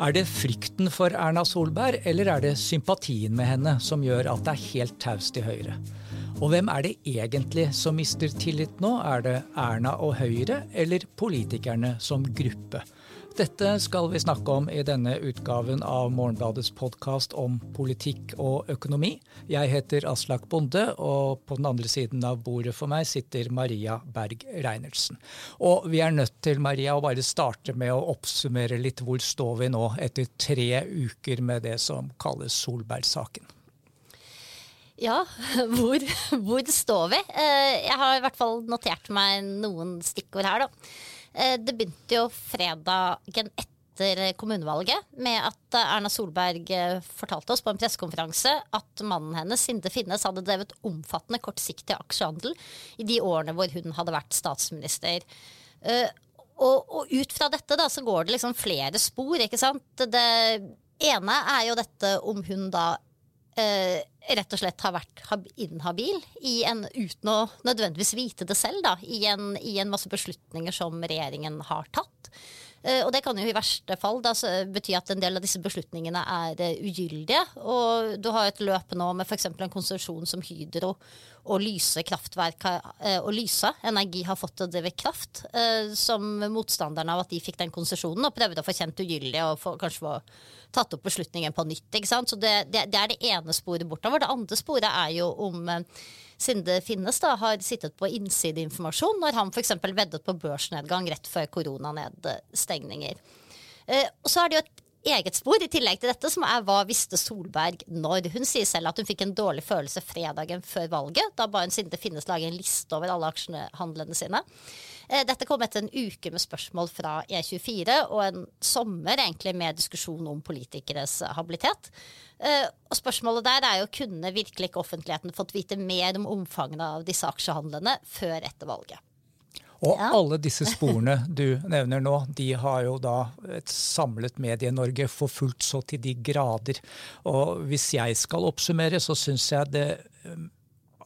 Er det frykten for Erna Solberg, eller er det sympatien med henne som gjør at det er helt taust i Høyre? Og hvem er det egentlig som mister tillit nå? Er det Erna og Høyre, eller politikerne som gruppe? Dette skal vi snakke om i denne utgaven av Morgenbladets podkast om politikk og økonomi. Jeg heter Aslak Bonde, og på den andre siden av bordet for meg sitter Maria Berg Reinertsen. Og vi er nødt til, Maria, å bare starte med å oppsummere litt hvor står vi nå etter tre uker med det som kalles Solberg-saken. Ja, hvor, hvor, står vi? Eh, jeg har i hvert fall notert meg noen stikkord her, da. Eh, det begynte jo fredagen etter kommunevalget med at Erna Solberg eh, fortalte oss på en pressekonferanse at mannen hennes, Sinde Finnes, hadde drevet omfattende kortsiktig aksjehandel i de årene hvor hun hadde vært statsminister. Eh, og, og ut fra dette da, så går det liksom flere spor, ikke sant. Det ene er jo dette om hun da eh, rett og slett har vært inhabil en, uten å nødvendigvis vite det selv, da, i en, i en masse beslutninger som regjeringen har tatt. Eh, og det kan jo i verste fall da, bety at en del av disse beslutningene er uh, ugyldige. Og du har et løp nå med f.eks. en konsesjon som Hydro og Lyse kraftverk og Lyse Energi har fått å drive kraft, som motstanderne av at de fikk den konsesjonen, og prøvde å få kjent ugyldig og få, kanskje få tatt opp beslutningen på nytt. ikke sant? Så det, det, det er det ene sporet bortover. Det andre sporet er jo om Sinde Finnes da, har sittet på innsideinformasjon når han f.eks. veddet på børsnedgang rett før koronanedstengninger. Eh, og så er det jo et eget spor i tillegg til dette, som er hva visste Solberg når? Hun sier selv at hun fikk en dårlig følelse fredagen før valget. Da ba hun Sinde Finnes lage en liste over alle aksjehandlene sine. Eh, dette kom etter en uke med spørsmål fra E24 og en sommer egentlig med diskusjon om politikeres habilitet. Eh, og spørsmålet der er jo kunne virkelig ikke offentligheten fått vite mer om omfanget av disse aksjehandlene før etter valget? Og ja. alle disse sporene du nevner nå, de har jo da et samlet Medie-Norge forfulgt så til de grader. Og hvis jeg skal oppsummere, så syns jeg det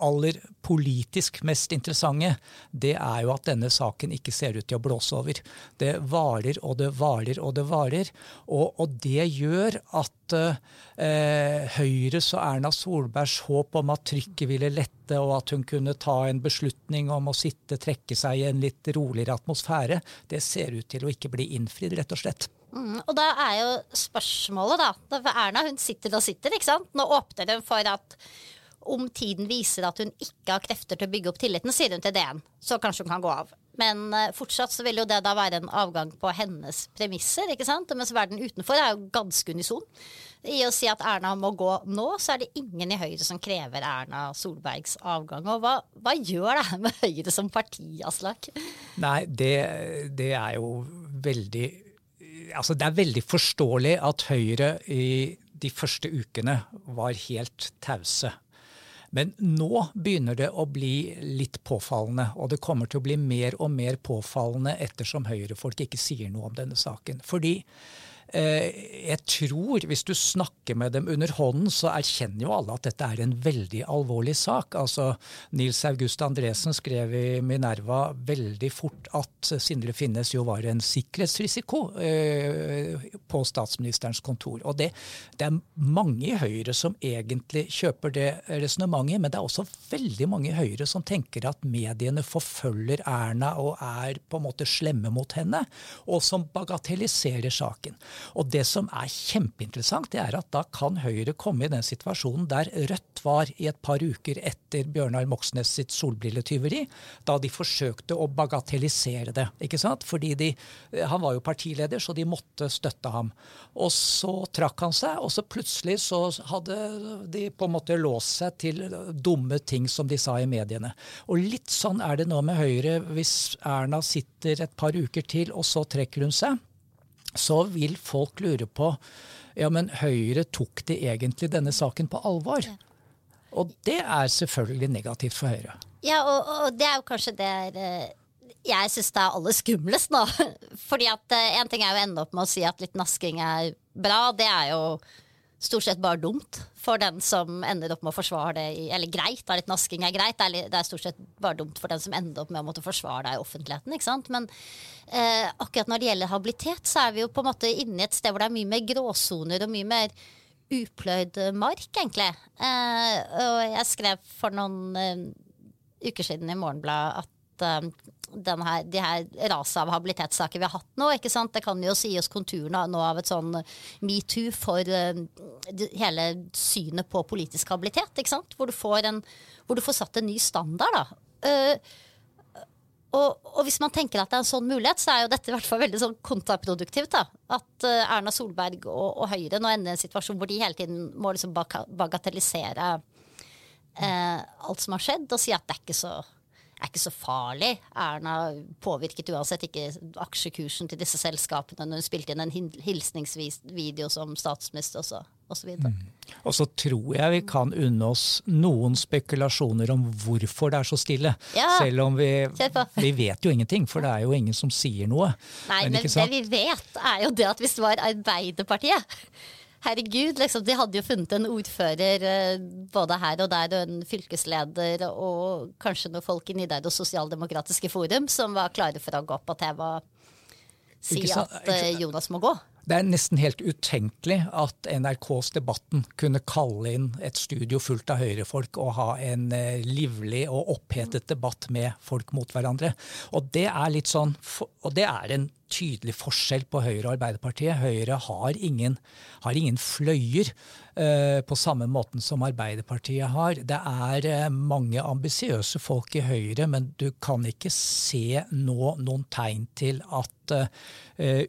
aller politisk mest interessante, det er jo at denne saken ikke ser ut til å blåse over. Det varer og det varer og det varer. Og, og det gjør at eh, Høyres og Erna Solbergs håp om at trykket ville lette, og at hun kunne ta en beslutning om å sitte, trekke seg i en litt roligere atmosfære, det ser ut til å ikke bli innfridd, rett og slett. Mm, og da er jo spørsmålet, da. For Erna hun sitter og sitter, ikke sant. Nå åpner hun for at om tiden viser at hun ikke har krefter til å bygge opp tilliten, sier hun til DN, så kanskje hun kan gå av. Men uh, fortsatt så vil jo det da være en avgang på hennes premisser, ikke sant. Mens verden utenfor er jo ganske unison. I å si at Erna må gå nå, så er det ingen i Høyre som krever Erna Solbergs avgang. Og hva, hva gjør det med Høyre som parti, Aslak? Nei, det, det er jo veldig Altså, det er veldig forståelig at Høyre i de første ukene var helt tause men nå begynner det å bli litt påfallende, og det kommer til å bli mer og mer påfallende ettersom høyrefolk ikke sier noe om denne saken. Fordi jeg tror, hvis du snakker med dem under hånden, så erkjenner jo alle at dette er en veldig alvorlig sak. Altså, Nils August Andresen skrev i Minerva veldig fort at Sindre Finnes jo var en sikkerhetsrisiko eh, på statsministerens kontor. Og det, det, er mange i Høyre som egentlig kjøper det resonnementet, men det er også veldig mange i Høyre som tenker at mediene forfølger Erna og er på en måte slemme mot henne, og som bagatelliserer saken. Og det som er kjempeinteressant, det er at da kan Høyre komme i den situasjonen der Rødt var i et par uker etter Bjørnar Moxnes sitt solbrilletyveri, da de forsøkte å bagatellisere det. ikke sant? Fordi de, Han var jo partileder, så de måtte støtte ham. Og så trakk han seg, og så plutselig så hadde de på en måte låst seg til dumme ting som de sa i mediene. Og litt sånn er det nå med Høyre hvis Erna sitter et par uker til, og så trekker hun seg så vil folk lure på ja, men Høyre tok de egentlig denne saken på alvor? Og det er selvfølgelig negativt for Høyre. Ja, og, og det er jo kanskje det eh, jeg syns det er aller skumlest nå. Fordi at én en ting er jo å ende opp med å si at litt nasking er bra. Det er jo stort sett bare dumt for den som ender opp med å forsvare det i Eller greit, da litt nasking er greit. Det er, stort sett bare dumt for den som ender opp med å måtte forsvare det i offentligheten. ikke sant? Men eh, akkurat når det gjelder habilitet, så er vi jo på en måte inne i et sted hvor det er mye mer gråsoner og mye mer upløyd mark, egentlig. Eh, og jeg skrev for noen eh, uker siden i Morgenbladet at eh, her, de her raset av habilitetssaker vi har hatt nå. ikke sant? Det kan jo si oss konturene nå av et sånn metoo for uh, hele synet på politisk habilitet. ikke sant? Hvor du får, en, hvor du får satt en ny standard. da. Uh, og, og, hvis man tenker at det er en sånn mulighet, så er jo dette i hvert fall veldig sånn kontraproduktivt. da. At Erna Solberg og, og, Høyre nå ender i en situasjon hvor de hele tiden må liksom bagatellisere alt som har skjedd, og si at det er ikke så er ikke så farlig. Erna påvirket uansett ikke aksjekursen til disse selskapene når hun spilte inn en hilsningsvideo som statsminister også, så Mm. Og så tror jeg vi kan unne oss noen spekulasjoner om hvorfor det er så stille. Ja, Selv om vi, vi vet jo ingenting, for det er jo ingen som sier noe. Nei, men, men det vi vet er jo det at hvis det var Arbeiderpartiet herregud, liksom, de hadde jo funnet en ordfører eh, både her og der, og en fylkesleder og kanskje noen folk i Nidaros Sosialdemokratiske Forum som var klare for å gå på TV og si at eh, Jonas må gå. Det er nesten helt utenkelig at NRKs Debatten kunne kalle inn et studio fullt av høyrefolk og ha en eh, livlig og opphetet debatt med folk mot hverandre. Og det er sånn, og det er en tydelig forskjell på Høyre og Arbeiderpartiet. Høyre har ingen, har ingen fløyer på samme måten som Arbeiderpartiet har. Det er uh, mange ambisiøse folk i Høyre, men du kan ikke se nå noen tegn til at uh,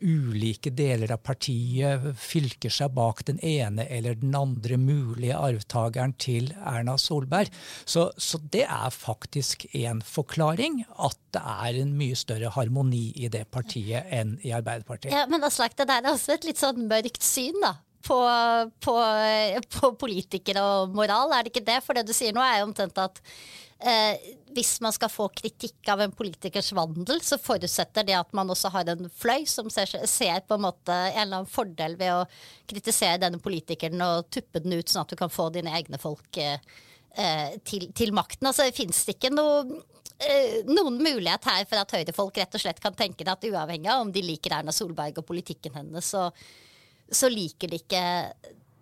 ulike deler av partiet fylker seg bak den ene eller den andre mulige arvtakeren til Erna Solberg. Så, så det er faktisk en forklaring at det er en mye større harmoni i det partiet enn i Arbeiderpartiet. Ja, Men Aslak, det der er også et litt sånn mørkt syn, da. På, på, på politikere og moral, er det ikke det? For det du sier nå, er jo omtrent at eh, hvis man skal få kritikk av en politikers vandel, så forutsetter det at man også har en fløy som ser, ser, på en måte en eller annen fordel ved å kritisere denne politikeren og tuppe den ut, sånn at du kan få dine egne folk eh, til, til, makten. Altså, Fins det ikke noe Eh, noen mulighet her for at høyrefolk rett og slett kan tenke at uavhengig av om de liker Erna Solberg og politikken hennes, så, så liker de ikke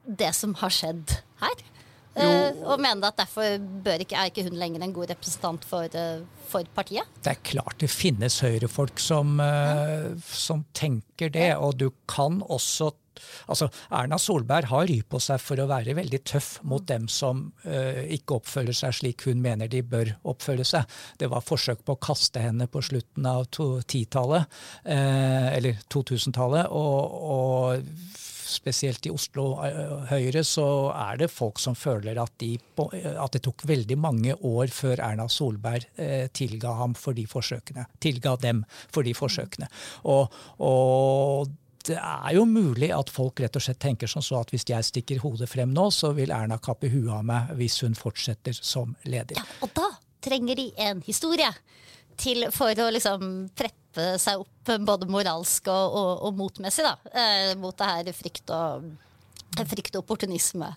det som har skjedd her. Uh, og mener at derfor ikke, er ikke hun lenger en god representant for, uh, for, partiet? Det er klart det finnes høyrefolk som, uh, som tenker det. Og du kan også Altså, Erna Solberg har ry på seg for å være veldig tøff mot dem som uh, ikke oppfører seg slik hun mener de bør oppføre seg. Det var forsøk på å kaste henne på slutten av 10-tallet, uh, eller 2000-tallet. og, og spesielt i Oslo uh, Høyre, så er det folk som føler at, de, at, det tok veldig mange år før Erna Solberg tilga ham for de forsøkene. Tilga dem for de forsøkene. Og, og det er jo mulig at folk rett og slett tenker sånn så at hvis jeg stikker hodet frem nå, så vil Erna kappe huet av meg hvis hun fortsetter som leder. Ja, og da trenger de en historie til, for å liksom preppe seg opp både moralsk og, og, og motmessig da, eh, mot det her frykt og, frykt og opportunisme.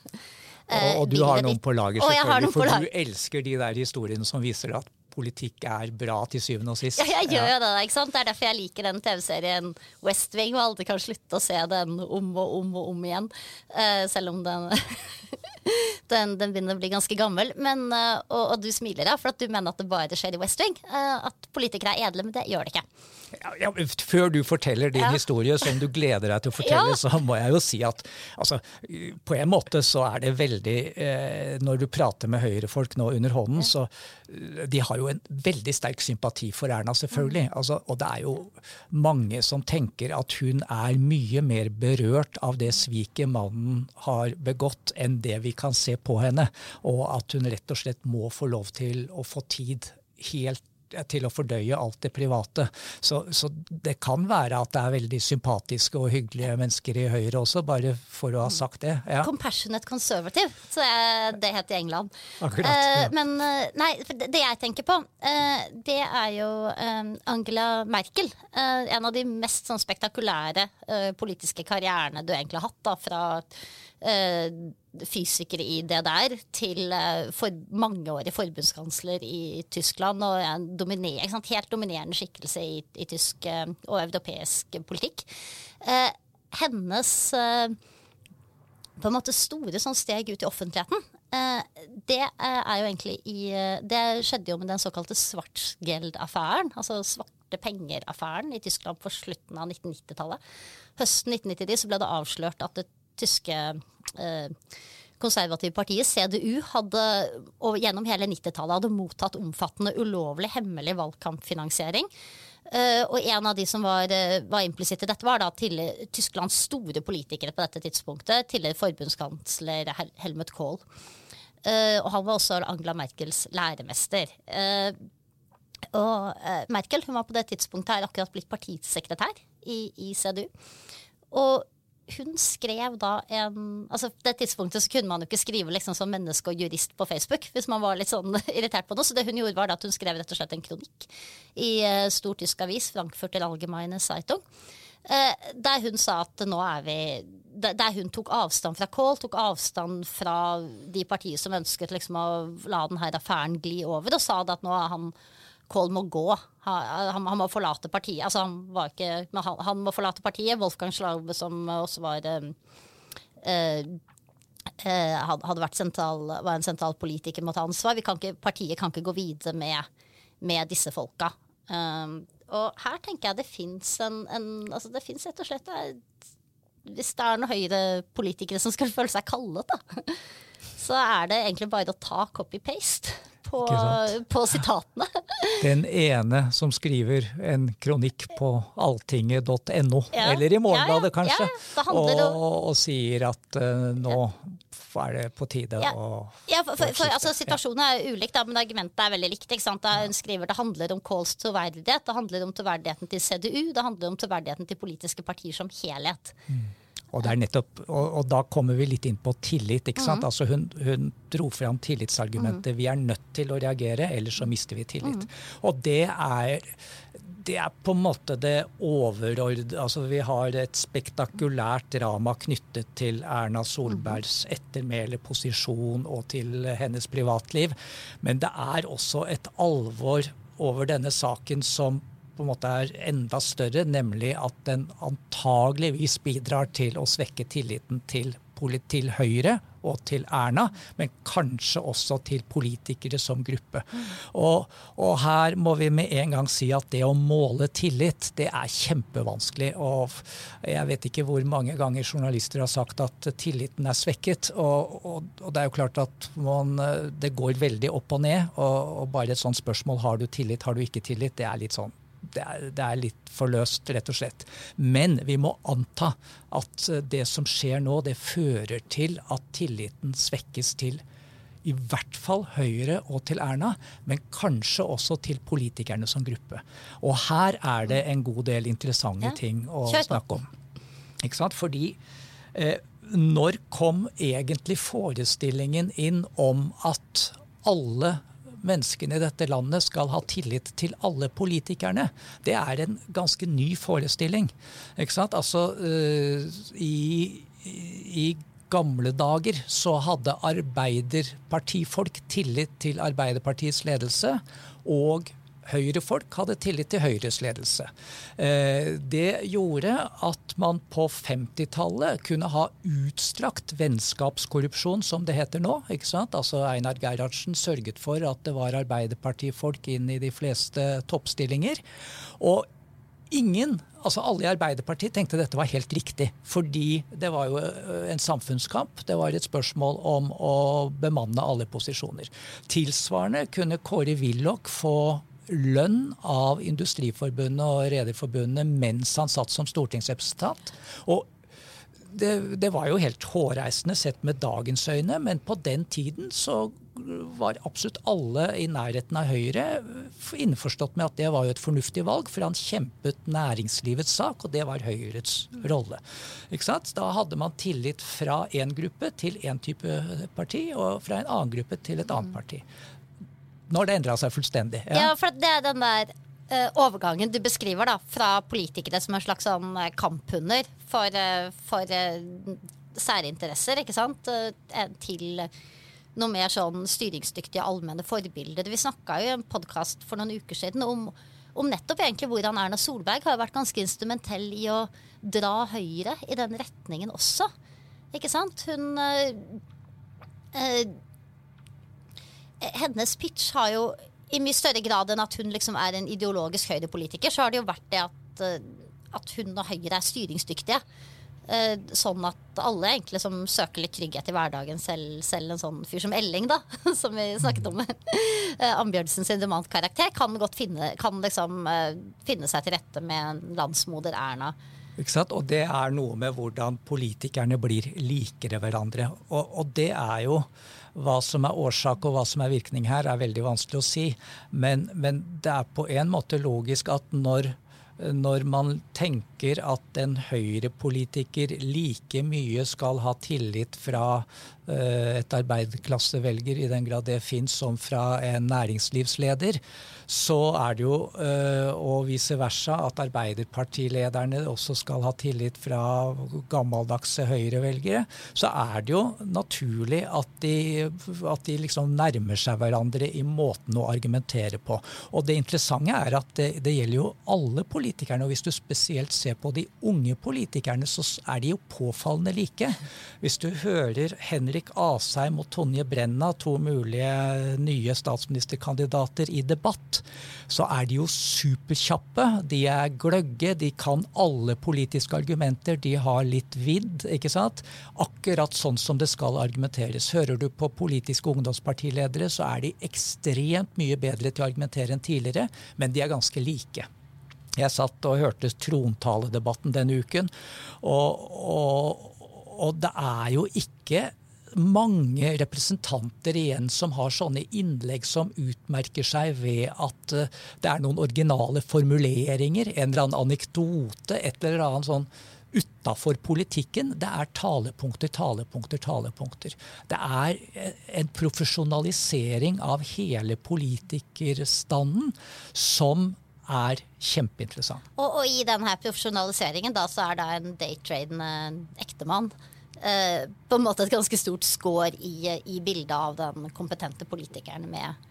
Eh, og, og, du har noen på lager, selvfølgelig, for du elsker de der historiene som viser at politikk er bra til syvende og sist. Ja, jeg gjør jo det. ikke sant? Det er derfor jeg liker den TV-serien West Wing, og aldri kan slutte å se den om og om og om igjen. Uh, selv om den, den, den, begynner å bli ganske gammel. Men, uh, og, og, du smiler, ja, for at du mener at det bare skjer i West Wing. Uh, at politikere er edle, men det gjør det ikke. Ja, ja, før du forteller din ja. historie som du gleder deg til å fortelle, så må jeg jo si at altså, på en måte så er det veldig eh, Når du prater med høyrefolk nå under hånden, så de har jo en veldig sterk sympati for Erna, selvfølgelig. Mm. Altså, og det er jo mange som tenker at hun er mye mer berørt av det sviket mannen har begått, enn det vi kan se på henne. Og at hun rett og slett må få lov til å få tid helt til å fordøye alt det private. Så, så, det kan være at det er veldig sympatiske og hyggelige mennesker i Høyre også, bare for å ha sagt det. Ja. Compassionate conservative, så det, det heter i England. Akkurat, ja. uh, men uh, nei, det jeg tenker på, uh, det er jo Angela Merkel. en av de mest sånn, spektakulære politiske karrierene du egentlig har hatt. da, fra eh, fysiker i DDR til eh, for mangeårig forbundskansler i Tyskland og en dominer, helt dominerende skikkelse i, i tysk eh, og europeisk politikk. Hennes på en måte store sånn steg ut i offentligheten, eh, det er jo egentlig i Det skjedde jo med den såkalte Schwarzgeld-affæren, altså svarte penger-affæren i Tyskland på slutten av 1990-tallet. Høsten 1990 så ble det avslørt at det tyske eh, konservative partiet, CDU, hadde gjennom hele 90-tallet hadde mottatt omfattende ulovlig hemmelig valgkampfinansiering. Uh, og en av de som var, uh, var implisitt i dette, var da til Tysklands store politikere på dette tidspunktet. Tidligere forbundskansler Hel Helmut Kohl. Uh, og han var også Angela Merkels læremester. og Merkel hun var på det tidspunktet her akkurat blitt partisekretær i, i CDU. Og hun skrev da en altså På det tidspunktet så kunne man jo ikke skrive liksom som menneske og jurist på Facebook hvis man var litt sånn irritert på noe. Så det hun gjorde var at hun skrev rett og slett en kronikk i uh, stor tysk avis, Frankfurter Allgemeine Zeitung. Uh, der hun sa at nå er vi Der hun tok avstand fra Kohl, tok avstand fra de partier som ønsket liksom å la denne affæren gli over, og sa at nå er han Kohl må gå. Han, han, må forlate partiet. Altså, han, ikke, han, han, må forlate partiet. Wolfgang Schlaube, som også var eh, eh, hadde vært sentral, var en sentral politiker, må ta ansvar. Kan ikke, partiet kan ikke gå videre med, med disse folka. Um, og her tenker jeg det fins en, en, altså det fins rett og slett Hvis det er noen høyrepolitikere som skal føle seg kallet, da, så er det egentlig bare å ta copy-paste på, på, sitatene. Den ene som skriver en kronikk på alltinget.no, ja. eller i Morgenbladet ja, kanskje, og, og, sier at uh, nå er det på tide å Ja, for, for, for altså, Situasjonen er ulik, da, men argumentet er veldig likt. ikke sant? Da hun skriver Det handler om Kohls troverdighet, det handler om troverdigheten til CDU, det handler om troverdigheten til politiske partier som helhet. Mm. Og, nettopp, og, og, da kommer vi litt inn på tillit. ikke sant? Mm. Altså hun, hun, dro fram tillitsargumentet. Mm. Vi er nødt til å reagere, ellers så mister vi tillit. Mm. Og det er, det er på en måte det overordnede Altså vi har et spektakulært drama knyttet til Erna Solbergs mm. ettermæle, posisjon og til hennes privatliv. Men det er også et alvor over denne saken som på en måte er enda større, nemlig at den antageligvis bidrar til å svekke tilliten til, til Høyre og til Erna, men kanskje også til politikere som gruppe. Og, og, her må vi med en gang si at det å måle tillit, det er kjempevanskelig. Og jeg vet ikke hvor mange ganger journalister har sagt at tilliten er svekket. Og, og, og det er jo klart at man, det går veldig opp og ned. Og, bare et sånt spørsmål har du tillit, har du ikke tillit, det er litt sånn det er, det er, litt for løst, rett og slett. Men vi må anta at eh, det som skjer nå, det fører til at tilliten svekkes til i hvert fall Høyre og til Erna, men kanskje også til politikerne som gruppe. Og her er det en god del interessante ting å snakke om. Ikke sant? Fordi eh, når kom egentlig forestillingen inn om at alle menneskene i dette landet skal ha tillit til alle politikerne. Det er en ganske ny forestilling. Ikke sant? Altså, uh, i, i gamle dager så hadde arbeiderpartifolk tillit til Arbeiderpartiets ledelse. Og Høyre-folk hadde tillit til Høyres ledelse. Eh, det gjorde at man på 50-tallet kunne ha utstrakt vennskapskorrupsjon, som det heter nå. ikke sant? Altså Einar Gerhardsen sørget for at det var Arbeiderpartifolk inn i de fleste toppstillinger. Og ingen, altså alle i Arbeiderpartiet, tenkte dette var helt riktig. Fordi det var jo eh, en samfunnskamp. Det var et spørsmål om å bemanne alle posisjoner. Tilsvarende kunne Kåre Willoch få lønn av Industriforbundet og Rederforbundet mens han satt som stortingsrepresentant. Og det, det, var jo helt hårreisende sett med dagens øyne, men på den tiden så var absolutt alle i nærheten av Høyre innforstått med at det var jo et fornuftig valg, for han kjempet næringslivets sak, og det var Høyres rolle. Da hadde man tillit fra én gruppe til én type parti, og fra en annen gruppe til et annet parti. Nå har det endra seg fullstendig. Ja. ja, for det er den der uh, overgangen du beskriver da, fra politikere som en slags sånn uh, kamphunder for, uh, for særinteresser, ikke sant, eh, til noe mer sånn styringsdyktige allmenne forbilder. Vi snakka jo i en podkast for noen uker siden om, om, nettopp egentlig hvordan Erna Solberg har vært ganske instrumentell i å dra Høyre i den retningen også. Ikke sant? Hun øh, Hennes pitch har jo i mye større grad enn at hun liksom er en ideologisk høyrepolitiker, så har det jo vært det at, at hun og Høyre er styringsdyktige. Eh, sånn at alle egentlig som søker litt trygghet i hverdagen, selv, selv en sånn fyr som Elling, da, som vi snakket om, eh, Ambjørnsen sin demantkarakter, kan godt finne, kan liksom, eh, finne seg til rette med landsmoder Erna. Ikke sant? Og det er noe med hvordan politikerne blir likere hverandre. Og, og, det er jo hva som er årsak og hva som er virkning her, er veldig vanskelig å si. Men, men det er på en måte logisk at når når man tenker at en høyrepolitiker like mye skal ha tillit fra et arbeiderklassevelger, i den grad det fins, som fra en næringslivsleder, så er det jo, uh, og vice versa, at arbeiderpartilederne også skal ha tillit fra gammeldagse høyrevelgere, så er det jo naturlig at de, at de liksom nærmer seg hverandre i måten å argumentere på. Og det interessante er at det, det gjelder jo alle politikerne. Og hvis du spesielt ser på de unge politikerne, så er de jo påfallende like. Hvis du hører Henrik Asheim og Tonje Brenna, to mulige nye statsministerkandidater, i debatt, så er de jo superkjappe. De er gløgge, de kan alle politiske argumenter, de har litt vidd, ikke sant? Akkurat sånn som det skal argumenteres. Hører du på politiske ungdomspartiledere, så er de ekstremt mye bedre til å argumentere enn tidligere, men de er ganske like. Jeg satt og hørte trontaledebatten denne uken, og, og, og det er jo ikke mange representanter igjen som har sånne innlegg som utmerker seg ved at eh, det er noen originale formuleringer, en eller annen anekdote, et eller annet sånn utafor politikken. Det er talepunkter, talepunkter, talepunkter. Det er eh, en profesjonalisering av hele politikerstanden som er kjempeinteressant. Og, og i denne profesjonaliseringen da, så er da en daytradende ektemann eh, på en måte et ganske stort score i, i bildet av den kompetente politikeren med,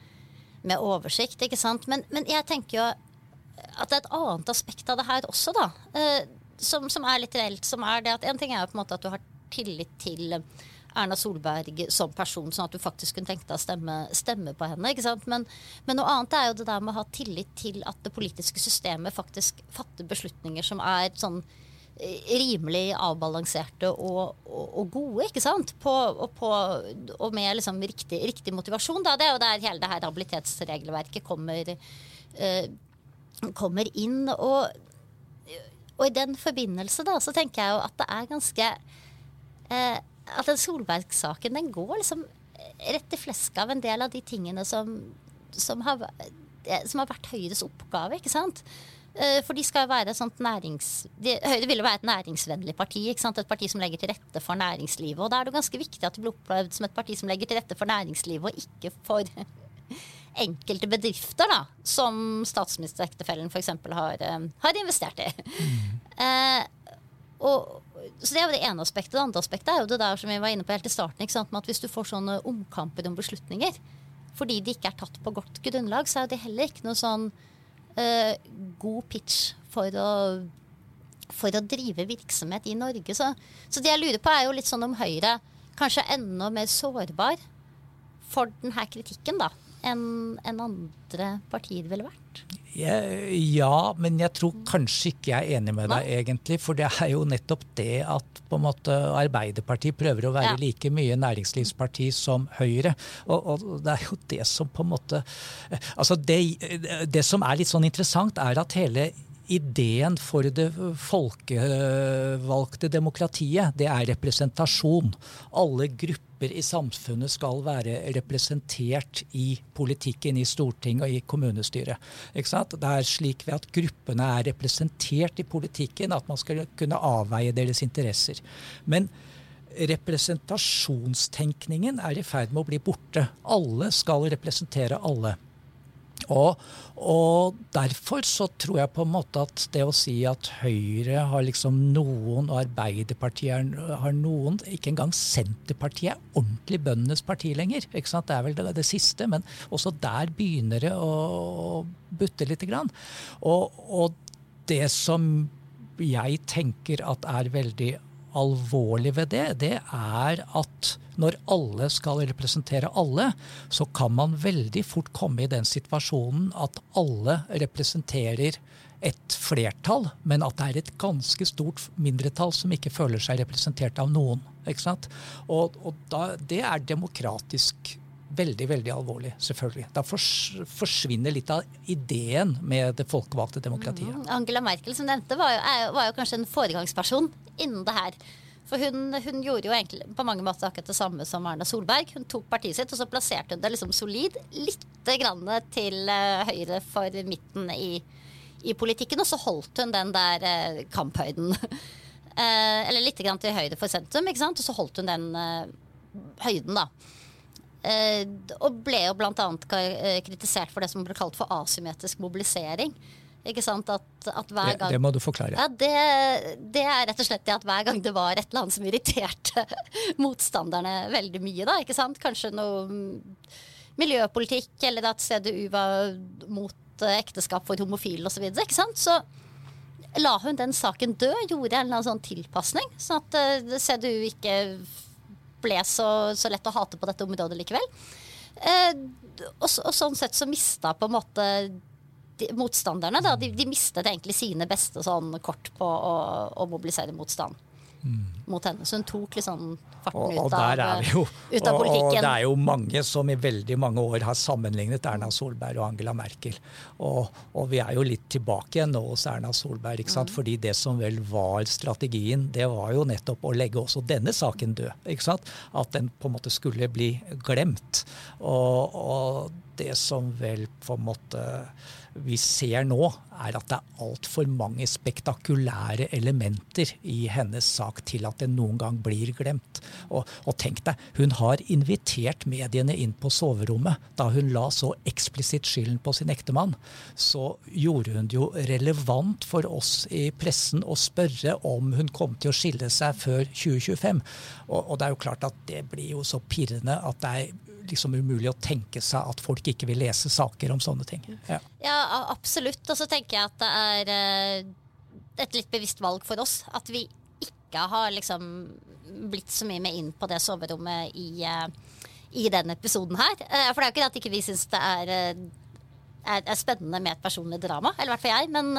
med oversikt. ikke sant? Men, men, jeg tenker jo at det er et annet aspekt av det her også, da. Eh, som, som, er litt reelt. Som er det at en ting er jo på en måte at du har tillit til Erna Solberg som person, sånn at du faktisk kunne tenke deg å stemme, stemme på henne. ikke sant? Men, men, noe annet er jo det der med å ha tillit til at det politiske systemet faktisk fatter beslutninger som er sånn rimelig avbalanserte og, og, og gode, ikke sant? På, og, på, og, med liksom riktig, riktig, motivasjon. Da. Det er jo der hele det her habilitetsregelverket kommer, eh, kommer inn. Og, i den forbindelse da, så tenker jeg jo at det er ganske eh, at den Solberg-saken den går liksom rett i fleska av en del av de tingene som, som, har, som har, vært Høyres oppgave. ikke sant? Eh, for de skal jo være et sånt nærings... De, Høyre ville være et næringsvennlig parti. Et parti som legger til rette for næringslivet. Og da er det ganske viktig at det blir opplevd som et parti som legger til rette for næringslivet, og ikke for enkelte bedrifter, da, som statsministerektefellen f.eks. Har, eh, har investert i. Mm. Eh, og, så Det er jo det ene aspektet. Det andre aspektet er jo det der som vi var inne på helt i starten. med at Hvis du får sånne omkamper om beslutninger fordi de ikke er tatt på godt grunnlag, så er det heller ikke noe sånn uh, god pitch for å, for å drive virksomhet i Norge. Så, så, det jeg lurer på, er jo litt sånn om Høyre kanskje er enda mer sårbar for denne kritikken da, enn en andre partier ville vært? Ja, men jeg tror kanskje ikke jeg er enig med deg, egentlig. For det er jo nettopp det at på en måte Arbeiderpartiet prøver å være ja. like mye næringslivsparti som Høyre. Og, og, det er jo det som på en måte Altså, det, det som er litt sånn interessant, er at hele ideen for det folkevalgte demokratiet, det er representasjon. Alle grupper i samfunnet skal være representert i politikken, i Stortinget og i kommunestyret. Det er slik ved at gruppene er representert i politikken at man skal kunne avveie deres interesser. Men representasjonstenkningen er i ferd med å bli borte. Alle skal representere alle. Og, og, derfor så tror jeg på en måte at det å si at Høyre har liksom noen, og Arbeiderpartiet har noen Ikke engang Senterpartiet er ordentlig bøndenes parti lenger. ikke sant? Det er vel det, det siste, men også der begynner det å butte lite grann. Og, og det som jeg tenker at er veldig alvorlig ved det, det er at når alle skal representere alle, så kan man veldig fort komme i den situasjonen at alle representerer et flertall, men at det er et ganske stort mindretall som ikke føler seg representert av noen. Ikke? Og, og da, det er demokratisk veldig veldig alvorlig, selvfølgelig. Da forsvinner litt av ideen med det folkevalgte demokratiet. Mm. Angela Merkel som nevnte, var jo, var jo kanskje en foregangsperson innen det her. For hun, hun, gjorde jo egentlig på mange måter akkurat det samme som Erna Solberg. Hun tok partiet sitt, og så plasserte hun det liksom solid litt grann til uh, høyre for midten i, i, politikken. Og så holdt hun den der uh, kamphøyden. uh, eller litt grann til høyre for sentrum, ikke sant. Og så holdt hun den høyden, da. Og ble jo bl.a. kritisert for det som ble kalt for asymmetrisk mobilisering. Ikke sant? At, at hver gang, det, det, må du forklare. Ja, det, det, er rett og slett det at hver gang det var et eller annet som irriterte motstanderne veldig mye, da, ikke sant? kanskje noe miljøpolitikk, eller at CDU var mot eh, ekteskap for homofile osv., så, ikke sant? så la hun den saken dø, gjorde en eller annen sånn tilpasning, sånn at CDU ikke ble så, så, lett å hate på dette området likevel. Eh, og, og, sånn sett så mista på en måte de, motstanderne da, de, de, mistet egentlig sine beste sånn, kort på å, å mobilisere motstand. Mot henne. Så hun tok liksom farten og, og ut, av, jo, ut, av, politikken. Og det er jo mange som i veldig mange år har sammenlignet Erna Solberg og Angela Merkel. Og, og vi er jo litt tilbake igjen nå hos Erna Solberg. ikke sant? Mm. Fordi det som vel var strategien, det var jo nettopp å legge også denne saken død. ikke sant? At den på en måte skulle bli glemt. og, og det som vel på en måte vi ser nå, er at det er altfor mange spektakulære elementer i hennes sak til at det noen gang blir glemt. Og, og, tenk deg, hun har invitert mediene inn på soverommet da hun la så eksplisitt skylden på sin ektemann. Så gjorde hun det jo relevant for oss i pressen å spørre om hun kom til å skille seg før 2025. Og, og det er jo klart at det blir jo så pirrende at det er liksom umulig å tenke seg at folk ikke vil lese saker om sånne ting. Ja, ja absolutt. Og så tenker jeg at det er eh, et litt bevisst valg for oss. At vi ikke har liksom blitt så mye med inn på det soverommet i, eh, i denne episoden her. Eh, for det er jo ikke det at ikke vi syns det er, er, er, spennende med et personlig drama, eller i hvert fall jeg. Men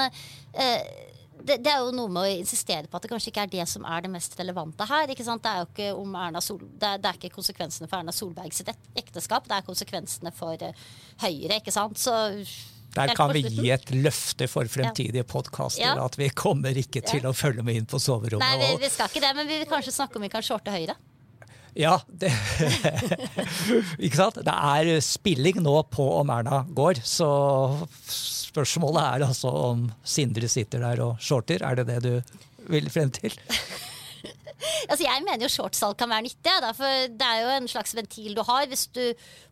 det, det, er jo noe med å insistere på at det kanskje ikke er det som er det mest relevante her. ikke sant? Det er jo ikke, om Erna Sol, det er, det er ikke konsekvensene for Erna Solbergs ekteskap, det er konsekvensene for uh, Høyre. ikke sant? Så der kan vi gi et løfte for fremtidige ja. podkaster. Ja. At vi kommer ikke til ja. å følge med inn på soverommet. Nei, vi, vi, skal ikke det, men vi vil kanskje snakke om vi kan shorte Høyre. Ja, det, ikke sant? Det er spilling nå på om Erna går, så Spørsmålet er altså om Sindre sitter der og shorter. Er det det du vil frem til? altså jeg mener jo shortsalg kan være nyttig. Da, for det er jo en slags ventil du har. hvis du,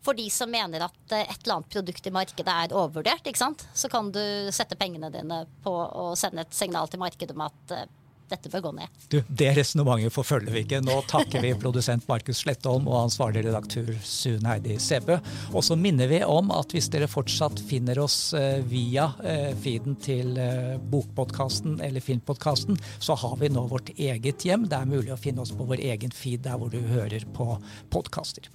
For de som mener at et eller annet produkt i markedet er overvurdert, så kan du sette pengene dine på å sende et signal til markedet om at eh, dette bør gå ned. Du, Det resonnementet forfølger vi ikke. Nå takker vi produsent Markus Slettholm og ansvarlig redaktør Sun Heidi Sebø. Og så minner vi om at hvis dere fortsatt finner oss eh, via eh, feeden til eh, bokpodkasten eller filmpodkasten, så har vi nå vårt eget hjem. Det er mulig å finne oss på vår egen feed der hvor du hører på podkaster.